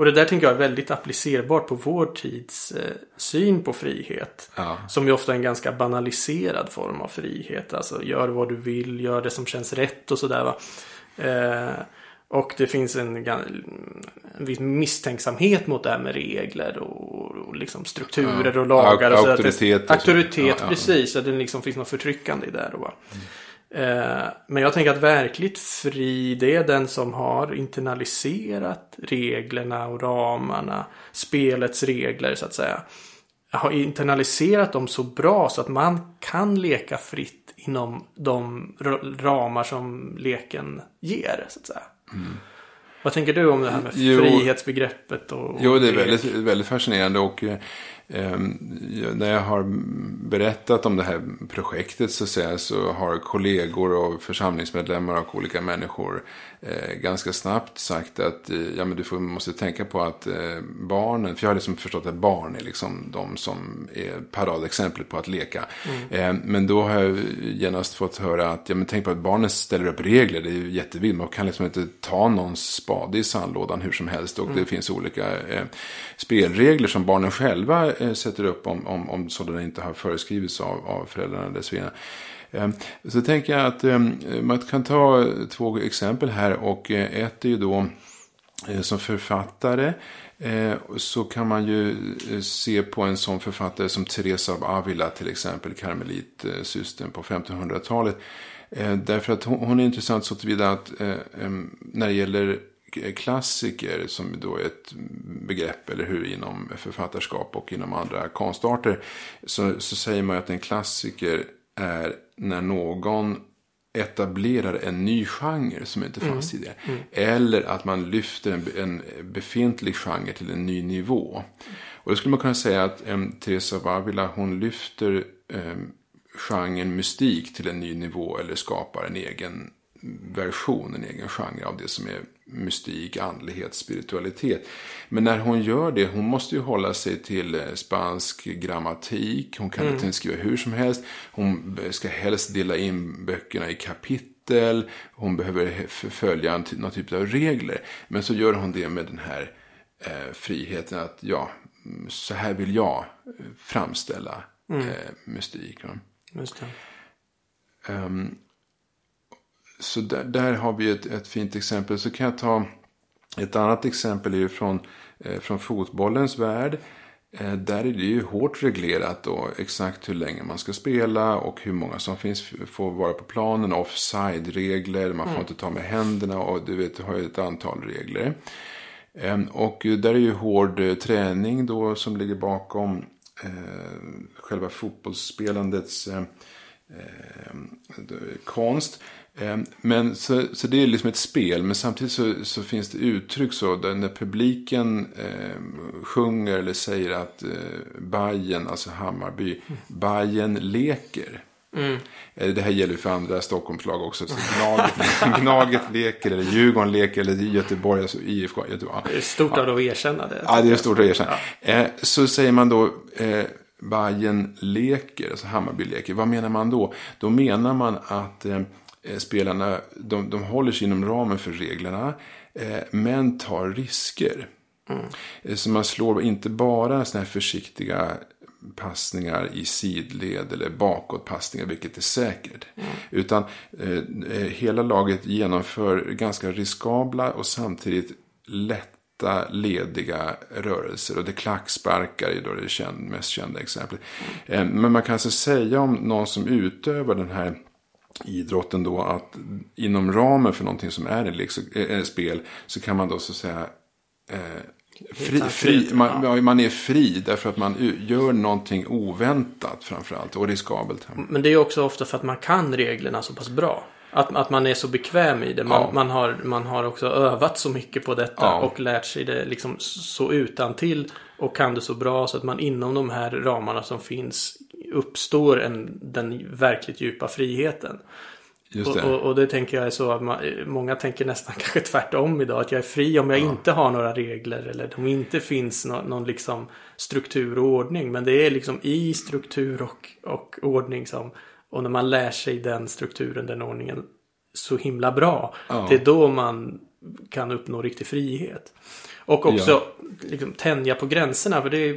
Och det där tänker jag är väldigt applicerbart på vår tids eh, syn på frihet. Ja. Som ju ofta är en ganska banaliserad form av frihet. Alltså gör vad du vill, gör det som känns rätt och sådär. Eh, och det finns en, en viss misstänksamhet mot det här med regler och, och liksom strukturer Ja. och lagar. Och så att det- auktoritet. Auktoritet, Ja, precis. Att det liksom finns något förtryckande i det. Då, va? Eh, Men jag tänker att verkligt fri, det är den som har internaliserat reglerna och ramarna, spelets regler så att säga. Har internaliserat dem så bra så att man kan leka fritt inom de ramar som leken ger, så att säga. Vad tänker du om det här med Mm. Jo. frihetsbegreppet? Och, Jo, det är väldigt, väldigt fascinerande och eh, när jag har berättat om det här projektet så, säga, så har kollegor och församlingsmedlemmar och olika människor eh, ganska snabbt sagt att eh, ja, men du får, måste tänka på att eh, barnen, för jag har liksom förstått att barn är liksom de som är paradexemplet på att leka. Eh, men då har jag genast fått höra att ja, men tänk på att barnen ställer upp regler, det är ju jättevilt, man kan liksom inte ta någons spade i sandlådan hur som helst och det finns olika eh, spelregler som barnen själva eh, sätter upp om, om, om sådana inte har föreskrivits av, av föräldrarna dessförinnan. Eh, så tänker jag att ehm, man kan ta två exempel här och eh, ett är ju då eh, som författare så kan man ju se på en sån författare som Teresa av Avila till exempel, karmelitsystern på 1500-talet. Därför att hon, är intressant så tillvida att ehm, när det gäller klassiker som då är ett begrepp eller hur inom författarskap och inom andra konstarter så, så säger man att en klassiker är när någon etablerar en ny genre som inte fanns tidigare. Eller att man lyfter en, en befintlig genre till en ny nivå. Och då skulle man kunna säga att um, Teresa av Avila hon lyfter um, genren mystik till en ny nivå eller skapar en egen version, en egen genre av det som är mystik, andlighet, spiritualitet. Men när hon gör det, hon måste ju hålla sig till eh, spansk grammatik, hon kan inte skriva hur som helst, hon ska helst dela in böckerna i kapitel, hon behöver följa någon typ av regler. Men så gör hon det med den här eh, friheten att, ja, mm, så här vill jag eh, framställa eh, mystik. va. Så där, där har vi ett, ett fint exempel. Så kan jag ta ett annat exempel är ju från, eh, från fotbollens värld. Eh, där är det ju hårt reglerat då exakt hur länge man ska spela och hur många som finns får vara på planen. Offside-regler, man får inte ta med händerna och du vet, du har ju ett antal regler. Ehm, Och där är ju hård eh, träning då som ligger bakom själva fotbollsspelandets konst. Eh, Men så, så det är liksom ett spel, men samtidigt så, så finns det uttryck så där när publiken eh, sjunger eller säger att eh, Bajen, alltså Hammarby, Bajen leker. Eh, Det här gäller för andra Stockholmslag också. Så Gnaget, Gnaget leker, eller Djurgården leker, eller Göteborg, alltså IFK Göteborg. Det är stort av dig att erkänna det. Ja, det är stort att erkänna. Eh, så säger man då eh, Bayern leker, alltså Hammarby leker. Vad menar man då? Då menar man att eh, Eh, spelarna, de, de håller sig inom ramen för reglerna, eh, men tar risker. Mm. Så man slår inte bara sådana här försiktiga passningar i sidled eller bakåtpassningar, vilket är säkert. Utan eh, eh, hela laget genomför ganska riskabla och samtidigt lätta, lediga rörelser. Och det klacksparkar är då det känd, mest kända exemplet. Eh, men man kan alltså säga om någon som utövar den här idrotten då att inom ramen för någonting som är ett liksom, eh, spel så kan man då så att säga eh, fri, fri, man, man är fri därför att man gör någonting oväntat framförallt och riskabelt. Men det är också ofta för att man kan reglerna så pass bra. Att, att man är så bekväm i det. Man, Ja. man, har, man har också övat så mycket på detta Ja. och lärt sig det liksom så utan till och kan det så bra så att man inom de här ramarna som finns uppstår en, den verkligt djupa friheten. Just Och, det. och, och det tänker jag är så att man, många tänker nästan kanske tvärtom idag. Att jag är fri om jag inte har några regler eller om inte finns nå, någon liksom struktur och ordning. Men det är liksom i struktur och, och ordning som och när man lär sig den strukturen, den ordningen så himla bra. Ja. Det är då man kan uppnå riktig frihet. Och också liksom, tänja på gränserna. För det är,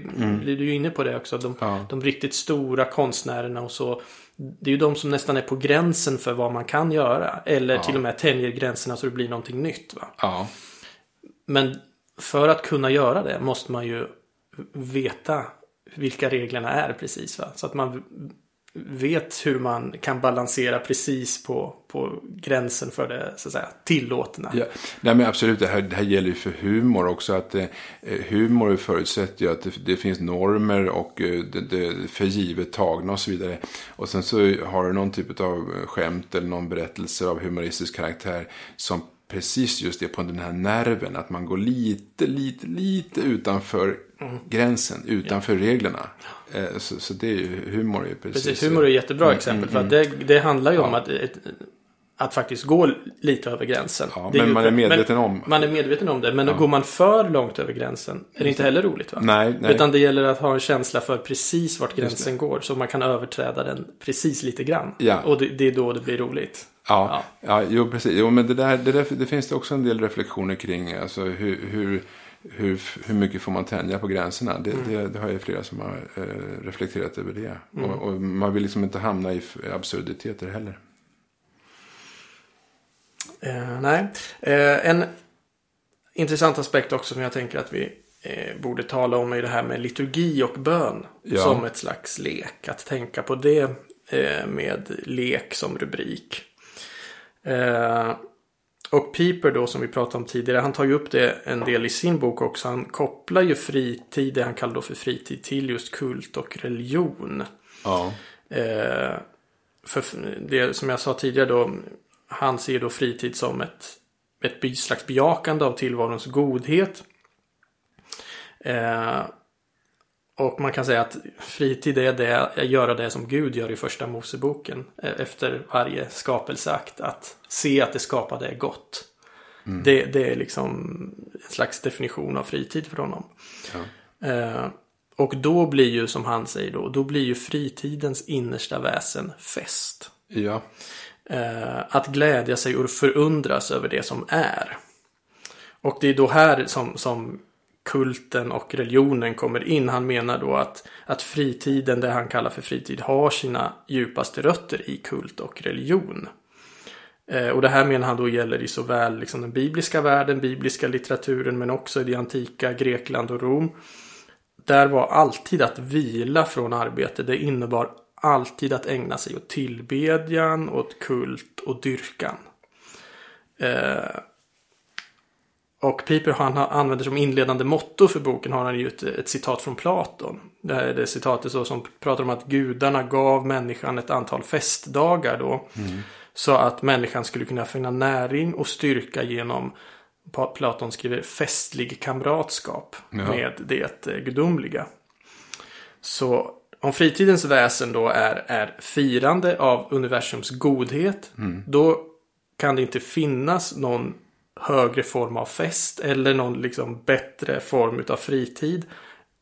det är du ju inne på det också. De, Ja. de riktigt stora konstnärerna och så. Det är ju de som nästan är på gränsen för vad man kan göra. Eller till och med tänjer gränserna så det blir någonting nytt. Va? Ja, Men för att kunna göra det måste man ju veta vilka reglerna är precis. Va? Så att man vet hur man kan balansera precis på, på gränsen för det så att säga, tillåtna. Ja, nej men absolut, det här, det här gäller ju för humor också. Att eh, humor förutsätter ju att det, det finns normer och eh, det, det för givet tagna och så vidare. Och sen så har du någon typ av skämt eller någon berättelse av humoristisk karaktär som precis just det på den här nerven. Att man går lite, lite, lite utanför gränsen, utanför reglerna. Eh, så, så det är ju, humor är ju precis Precis, humor är ett jättebra Mm, exempel. mm, för att det, det handlar ju om att, ett, att faktiskt gå lite över gränsen. Ja, men ju- man är medveten men, om. Man är medveten om det. Men går man för långt över gränsen är det inte heller roligt va? Nej, nej. Utan det gäller att ha en känsla för precis vart gränsen går. Så man kan överträda den precis lite grann. Ja. Och det, det är då det blir roligt. Ja, ja. jo, precis. Jo, men det där, det där det finns det också en del reflektioner kring. Alltså hur, hur, hur, hur mycket får man tänja på gränserna? Det, det, det har ju flera som har eh, reflekterat över det. Och, och man vill liksom inte hamna i absurditeter heller. Eh, nej. Eh, en intressant aspekt också som jag tänker att vi eh, borde tala om är det här med liturgi och bön. Ja. Som ett slags lek. Att tänka på det eh, med lek som rubrik. Och Piper då som vi pratade om tidigare. Han tar ju upp det en del i sin bok också. Han kopplar ju fritid, det han kallar då för fritid, till just kult och religion. Ja, Eh, för det som jag sa tidigare då. Han ser då fritid som ett, ett slags bejakande av tillvarons godhet. Eh, och man kan säga att fritid är det, är göra det som Gud gör i första Moseboken. eh, Efter varje skapelseakt. Att se att det skapade är gott. Det, det är liksom en slags definition av fritid för honom. ja. Eh, och då blir ju, som han säger då, då blir ju fritidens innersta väsen fest. ja. Eh, att glädja sig och förundras över det som är. Och det är då här som, som kulten och religionen kommer in. Han menar då att, att fritiden, det han kallar för fritid, har sina djupaste rötter i kult och religion. Eh, och det här menar han då gäller i såväl liksom den bibliska världen, bibliska litteraturen, men också i det antika Grekland och Rom. Där var alltid att vila från arbete. Det innebar alltid att ägna sig åt tillbedjan, åt kult och dyrkan. Eh, och Piper han använder som inledande motto för boken har han ju ett, ett citat från Platon. Det här är det citatet så som pratar om att gudarna gav människan ett antal festdagar då. Så att människan skulle kunna finna näring och styrka genom Platon skriver festlig kamratskap Ja. med det eh, gudomliga. Så om fritidens väsen då är, är firande av universums godhet. Då kan det inte finnas någon högre form av fest eller någon liksom bättre form av fritid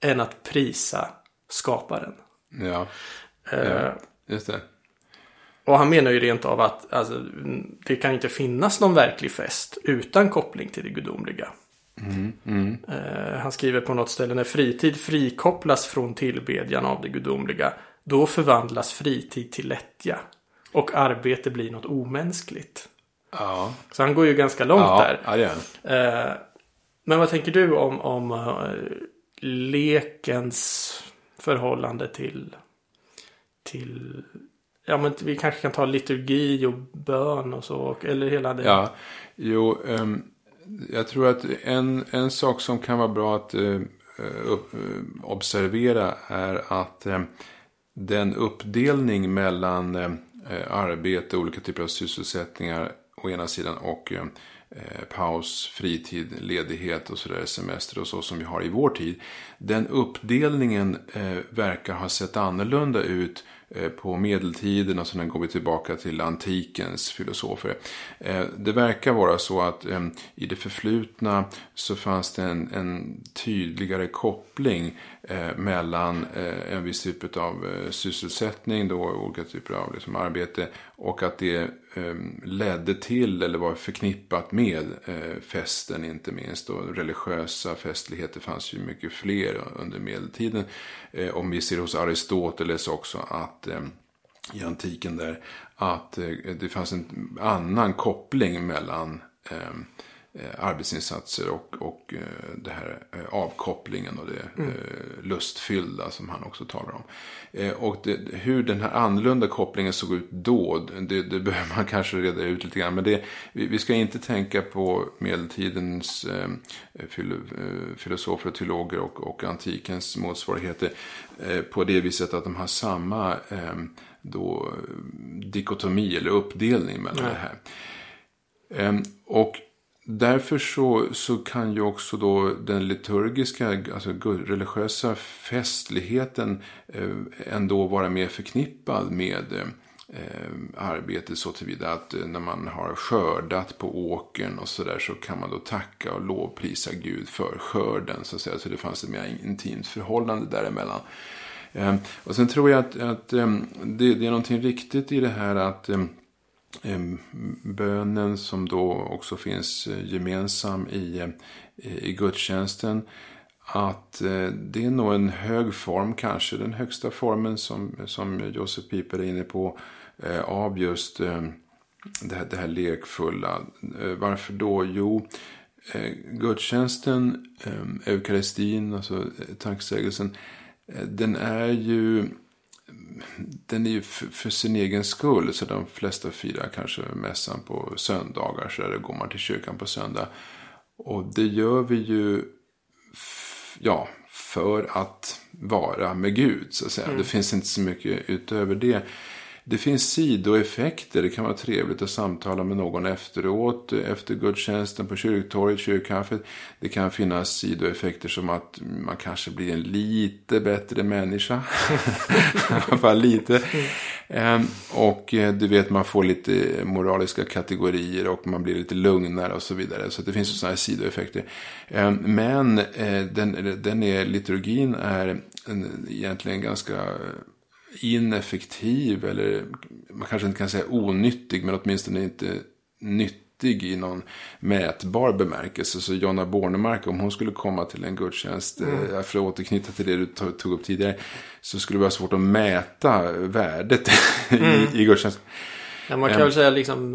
än att prisa skaparen. Ja, Eh, Ja. just det. och han menar ju rent av att alltså, mm, det kan inte finnas någon verklig fest utan koppling till det gudomliga. Eh, han skriver på något ställe när fritid frikopplas från tillbedjan av det gudomliga då förvandlas fritid till lättja och arbete blir något omänskligt. Ja, Så han går ju ganska långt ja, där. ja det han. Eh, men vad tänker du om, om eh, lekens förhållande till, till Ja men vi kanske kan ta liturgi och bön och så. Eller hela det. Ja, jo, ehm, jag tror att en, en sak som kan vara bra att eh, observera är att eh, den uppdelning mellan eh, arbete och olika typer av sysselsättningar å ena sidan och eh, eh, paus, fritid, ledighet och sådär, semester och så som vi har i vår tid. Den uppdelningen eh, verkar ha sett annorlunda ut eh, på medeltiden och sen går vi tillbaka till antikens filosofer. Eh, Det verkar vara så att eh, i det förflutna så fanns det en, en tydligare koppling eh, mellan eh, en viss typ av eh, sysselsättning, då, olika typer av liksom, arbete och att det Ehm, ledde till eller var förknippat med eh, festen inte minst. Och religiösa festligheter fanns ju mycket fler under medeltiden. Eh, om vi ser hos Aristoteles också att ehm, i antiken där att eh, det fanns en annan koppling mellan eh, arbetsinsatser och, och eh, det här eh, avkopplingen och det eh, lustfyllda som han också talar om. Eh, och det, hur den här annorlunda kopplingen såg ut då, det, det behöver man kanske reda ut lite grann. Men det, vi, ska inte tänka på medeltidens eh, filo, eh, filosofer och teologer och, och antikens motsvarigheter eh, på det viset att de har samma eh, då, dikotomi eller uppdelning mellan Nej. det här. Ehm, och därför så, så kan ju också då den liturgiska, alltså religiösa festligheten eh, ändå vara mer förknippad med eh, arbetet så tillvida att eh, när man har skördat på åkern och sådär så kan man då tacka och lovprisa Gud för skörden så att säga. Så det fanns ett mer intimt förhållande däremellan. Eh, och sen tror jag att, att eh, det, det är någonting riktigt i det här att eh, Ehm, bönen som då också finns eh, gemensam i, eh, i gudstjänsten. Att eh, det är nog en hög form, kanske den högsta formen som, som Josef Piper är inne på. Av just ehm, det här, det här lekfulla. Varför då? Jo, gudstjänsten, ehm, eukaristin, alltså tacksägelsen. Den är ju den är ju för, för sin egen skull. Så de flesta firar kanske mässan på söndagar. Så där går man till kyrkan på söndag. Och det gör vi ju ja, för att vara med Gud. Så att säga. Det finns inte så mycket utöver det. Det finns sidoeffekter. Det kan vara trevligt att samtala med någon efteråt. Efter gudstjänsten på kyrktorget, kyrkkaffet. Det kan finnas sidoeffekter som att man kanske blir en lite bättre människa. I alla fall lite. Ehm, Och eh, du vet, man får lite moraliska kategorier och man blir lite lugnare och så vidare. Så det finns sådana här sidoeffekter. Ehm, Men eh, den, den är, liturgin är en, egentligen ganska ineffektiv eller man kanske inte kan säga onyttig men åtminstone inte nyttig i någon mätbar bemärkelse. Så Jonna Bornemark, om hon skulle komma till en gudstjänst, mm. för att återknyta till det du tog upp tidigare, så skulle det vara svårt att mäta värdet i, i gudstjänsten. Ja, man kan väl säga liksom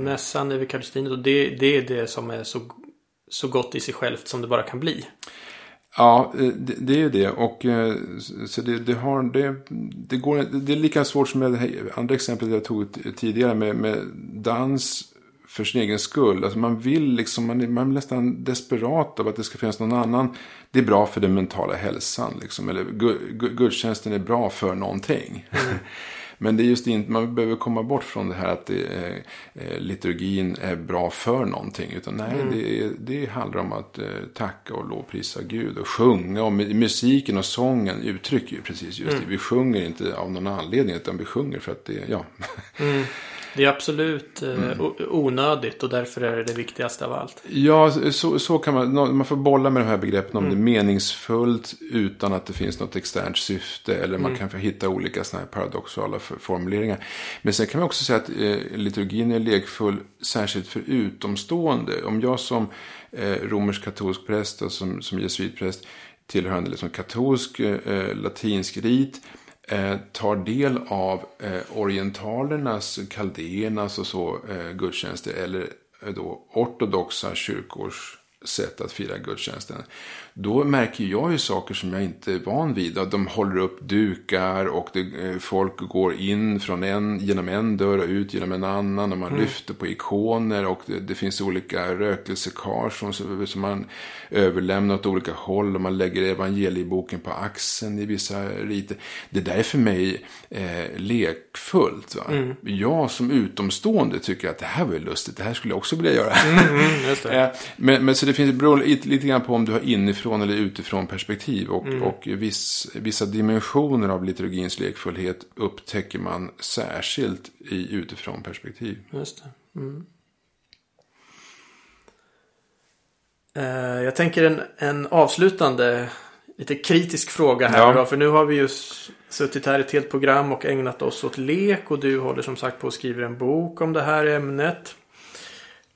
mässan, eukaristin, och det, det är det som är så, så gott i sig självt som det bara kan bli. Ja, eh, det, det är ju det. Och eh, så det, det, har, det, det, går, det är lika svårt som med det andra exemplet jag tog tidigare med, med dans för sin egen skull. Alltså man vill liksom, man är, man är nästan desperat av att det ska finnas någon annan. Det är bra för den mentala hälsan liksom. Eller gu- gu- gudstjänsten är bra för någonting. Men det är just inte, man behöver komma bort från det här att det, eh, liturgin är bra för någonting. Utan nej, mm. det, det handlar om att eh, tacka och lovprisa Gud och sjunga. Och musiken och sången uttrycker ju precis just mm. det. Vi sjunger inte av någon anledning utan vi sjunger för att det, ja. Mm. Det är absolut eh, mm. onödigt och därför är det det viktigaste av allt. Ja, så, så kan man. Man får bolla med de här begreppen om mm. det är meningsfullt utan att det finns något externt syfte. Eller man mm. kan hitta olika sådana här paradoxala formuleringar. Men sen kan man också säga att eh, liturgin är lekfull särskilt för utomstående. Om jag som eh, romersk-katolsk präst och som, som jesuitpräst tillhörande liksom katolsk eh, latinsk rit eh, tar del av eh, orientalernas, kaldéernas och så eh, gudstjänster eller eh, då ortodoxa kyrkors sätt att fira gudstjänsten. Då märker jag ju saker som jag inte är van vid. De håller upp dukar och det, eh, folk går in från en, genom en dörr och ut genom en annan. Och man mm. lyfter på ikoner och det, det finns olika rökelsekar som, som man överlämnar åt olika håll. Och man lägger evangelieboken på axeln i vissa riter. Det där är för mig eh, lekfullt. Mm. Jag som utomstående tycker att det här var ju lustigt. Det här skulle jag också vilja göra. Mm, mm eh, men, men så det finns beror lite, lite grann på om du har inifrån eller utifrån perspektiv. Och, mm. och viss, vissa dimensioner av liturgins lekfullhet upptäcker man särskilt i utifrån perspektiv. Just det. Mm. Uh, jag tänker en, en avslutande, lite kritisk fråga här. Ja. Då, för nu har vi ju suttit här ett helt program och ägnat oss åt lek. Och du håller som sagt på att skriva en bok om det här ämnet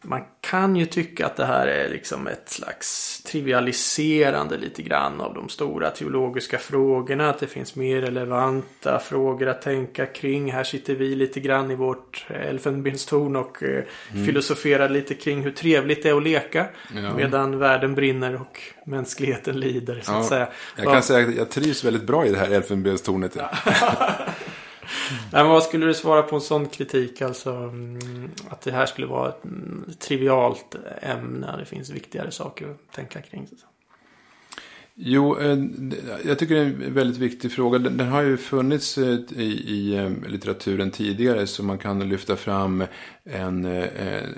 man kan ju tycka att det här är liksom ett slags trivialiserande lite grann av de stora teologiska frågorna. Att det finns mer relevanta frågor att tänka kring. Här sitter vi lite grann i vårt elfenbenstorn och eh, mm. filosoferar lite kring hur trevligt det är att leka. Ja. Medan världen brinner och mänskligheten lider. Så ja, att säga. Jag kan säga att jag trivs väldigt bra i det här elfenbenstornet. Nej, men vad skulle du svara på en sån kritik? Alltså mm, att det här skulle vara ett mm, trivialt ämne. Det finns viktigare saker att tänka kring. Jo, eh, jag tycker det är en väldigt viktig fråga. Den har ju funnits eh, i, i eh, litteraturen tidigare. Så man kan lyfta fram en, en,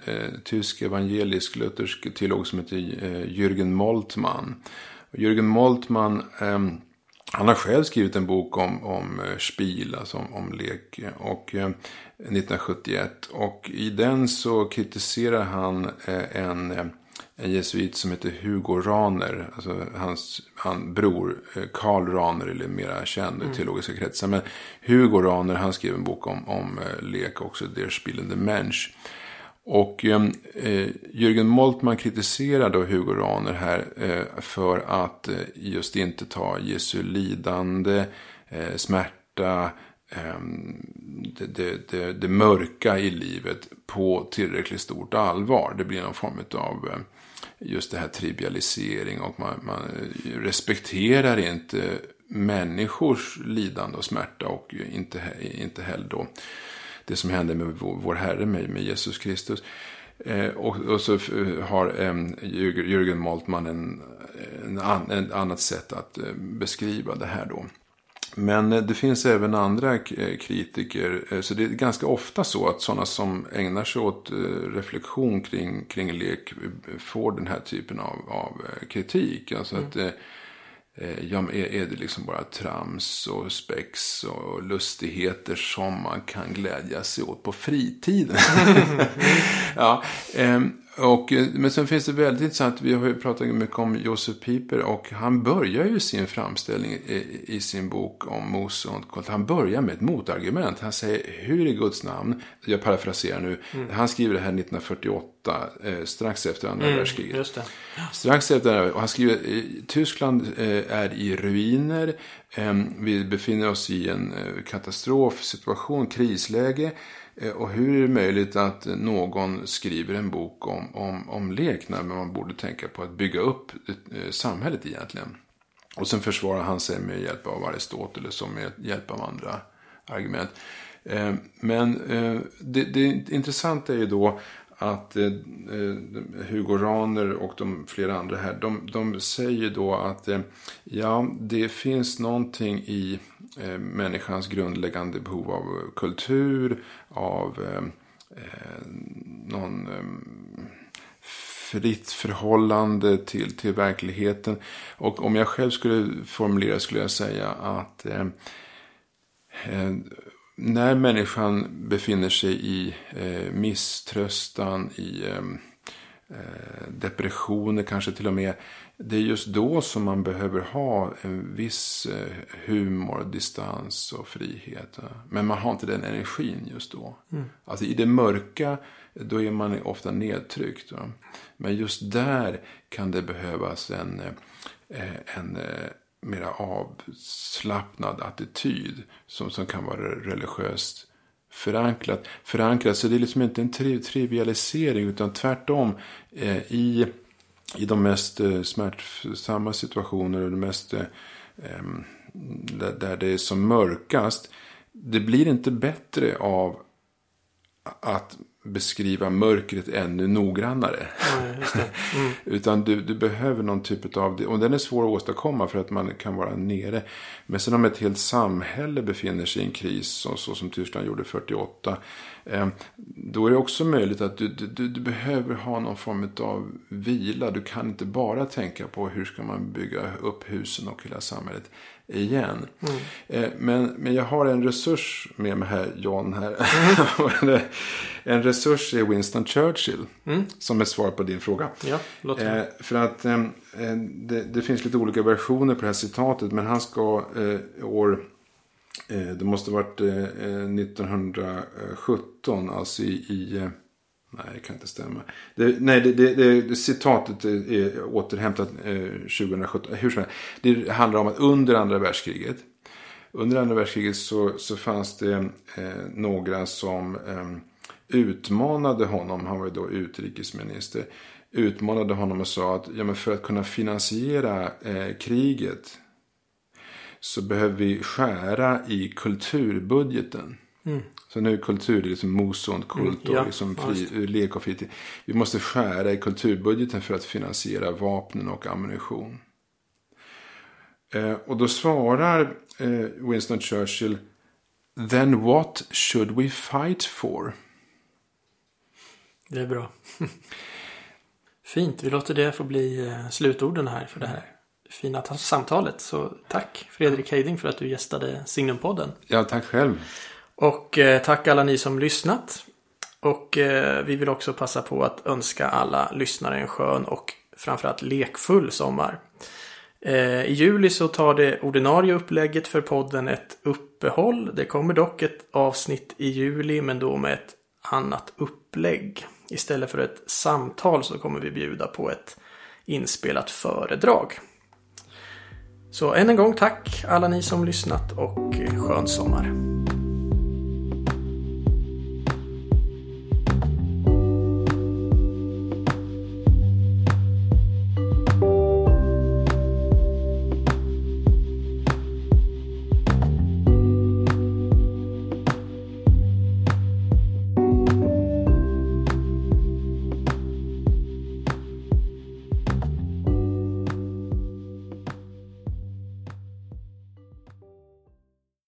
en tysk evangelisk luthersk teolog som heter Jürgen Moltmann. Jürgen Moltmann ehm, han har själv skrivit en bok om, om eh, spil, alltså om, om lek. Och, eh, 1971. Och i den så kritiserar han eh, en, eh, en jesuit som heter Hugo Raner. Alltså hans han, bror eh, Karl Raner, eller mera känd i mm. teologiska kretsar. Men Hugo Raner, han skrev en bok om, om eh, lek också, Der Spielende Mensch. Och ehm, eh, Jürgen Moltmann kritiserar då Hugo Raner här eh, för att eh, just inte ta Jesu lidande, eh, smärta, ehm, det, det, det, det, mörka i livet på tillräckligt stort allvar. Det blir någon form av eh, just det här trivialisering och man, man eh, respekterar inte människors lidande och smärta och inte, inte heller då det som hände med vår, Herre, med, med Jesus Kristus. Eh, och, och, så har eh, Jürgen Moltmann en, en, an, en, annat sätt att eh, beskriva det här då. Men eh, det finns även andra eh, kritiker. Eh, så det är ganska ofta så att sådana som ägnar sig åt reflektion kring, kring lek får den här typen av, av kritik. Alltså mm. att Eh, ja, är, det liksom bara trams och spex och lustigheter som man kan glädja sig åt på fritiden? ja, ehm, och, eh, men sen finns det väldigt intressant, vi har ju pratat mycket om Josef Pieper och han börjar ju sin framställning i, i sin bok om Mose och Han börjar med ett motargument. Han säger, hur i Guds namn, jag parafraserar nu, mm. han skriver det här 1948, eh, strax efter andra mm, världskriget. Strax efter, och han skriver, Tyskland eh, är i ruiner, eh, vi befinner oss i en eh, katastrofsituation, krisläge. Eh, och hur är det möjligt att någon skriver en bok om, om, om lek när man borde tänka på att bygga upp eh, samhället egentligen? Och sen försvarar han sig med hjälp av Aristoteles och med hjälp av andra argument. Eh, men det, det intressanta är ju då att Hugo Raner och de flera andra här, de, de säger då att ja, det finns någonting i eh, människans grundläggande behov av kultur, av eh, eh någon eh, fritt förhållande till, till verkligheten. Och om jag själv skulle formulera skulle jag säga att eh, eh, när människan befinner sig i eh, misströstan, i eh, eh, depressioner kanske till och med. Det är just då som man behöver ha en viss eh, humor, distans och frihet. Men man har inte den energin just då. Mm. Alltså i det mörka, då är man ofta nedtryckt. Men just där kan det behövas en, eh, en mera avslappnad attityd som, som kan vara religiöst förankrat. förankrat. Så det är liksom inte en tri trivialisering utan tvärtom eh, i, i de mest eh, smärtsamma situationer och de mest eh, där, där det är som mörkast. Det blir inte bättre av att beskriva mörkret ännu noggrannare. Ja, mm. Utan du, du behöver någon typ av, och den är svår att åstadkomma för att man kan vara nere. Men sen om ett helt samhälle befinner sig i en kris, så, så som Tyskland gjorde 48. Eh, då är det också möjligt att du, du, du behöver ha någon form av vila. Du kan inte bara tänka på hur ska man bygga upp husen och hela samhället igen. Mm. Eh, men, men jag har en resurs med mig här, John. Här. Mm. en resurs är Winston Churchill. Mm. Som är svar på din fråga. Ja, eh, för att eh, eh, det, det, finns lite olika versioner på det här citatet. Men han ska eh, år... Eh, det måste varit 1917. Alltså i... i Nej, det kan inte stämma. Det, nej, det, det, det, citatet är återhämtat eh, 2017. Eh, hur som helst. Det handlar om att under andra världskriget. Under andra världskriget så, så fanns det eh, några som eh, utmanade honom. Han var ju då utrikesminister. Utmanade honom och sa att ja, men för att kunna finansiera eh, kriget. Så behöver vi skära i kulturbudgeten. Mm. Så nu är kultur liksom mosont kult och ja, liksom fri, lek och fritid. Vi måste skära i kulturbudgeten för att finansiera vapnen och ammunition. Eh, och då svarar eh, Winston Churchill Then what should we fight for? Det är bra. Fint, vi låter det få bli eh, slutorden här för det här fina samtalet. Så tack Fredrik Heiding för att du gästade Signumpodden. Ja, tack själv. Och eh, tack alla ni som lyssnat. Och eh, vi vill också passa på att önska alla lyssnare en skön och framförallt lekfull sommar. Eh, I juli så tar det ordinarie upplägget för podden ett uppehåll. Det kommer dock ett avsnitt i juli men då med ett annat upplägg. Istället för ett samtal så kommer vi bjuda på ett inspelat föredrag. Så än en gång tack alla ni som lyssnat och skön sommar.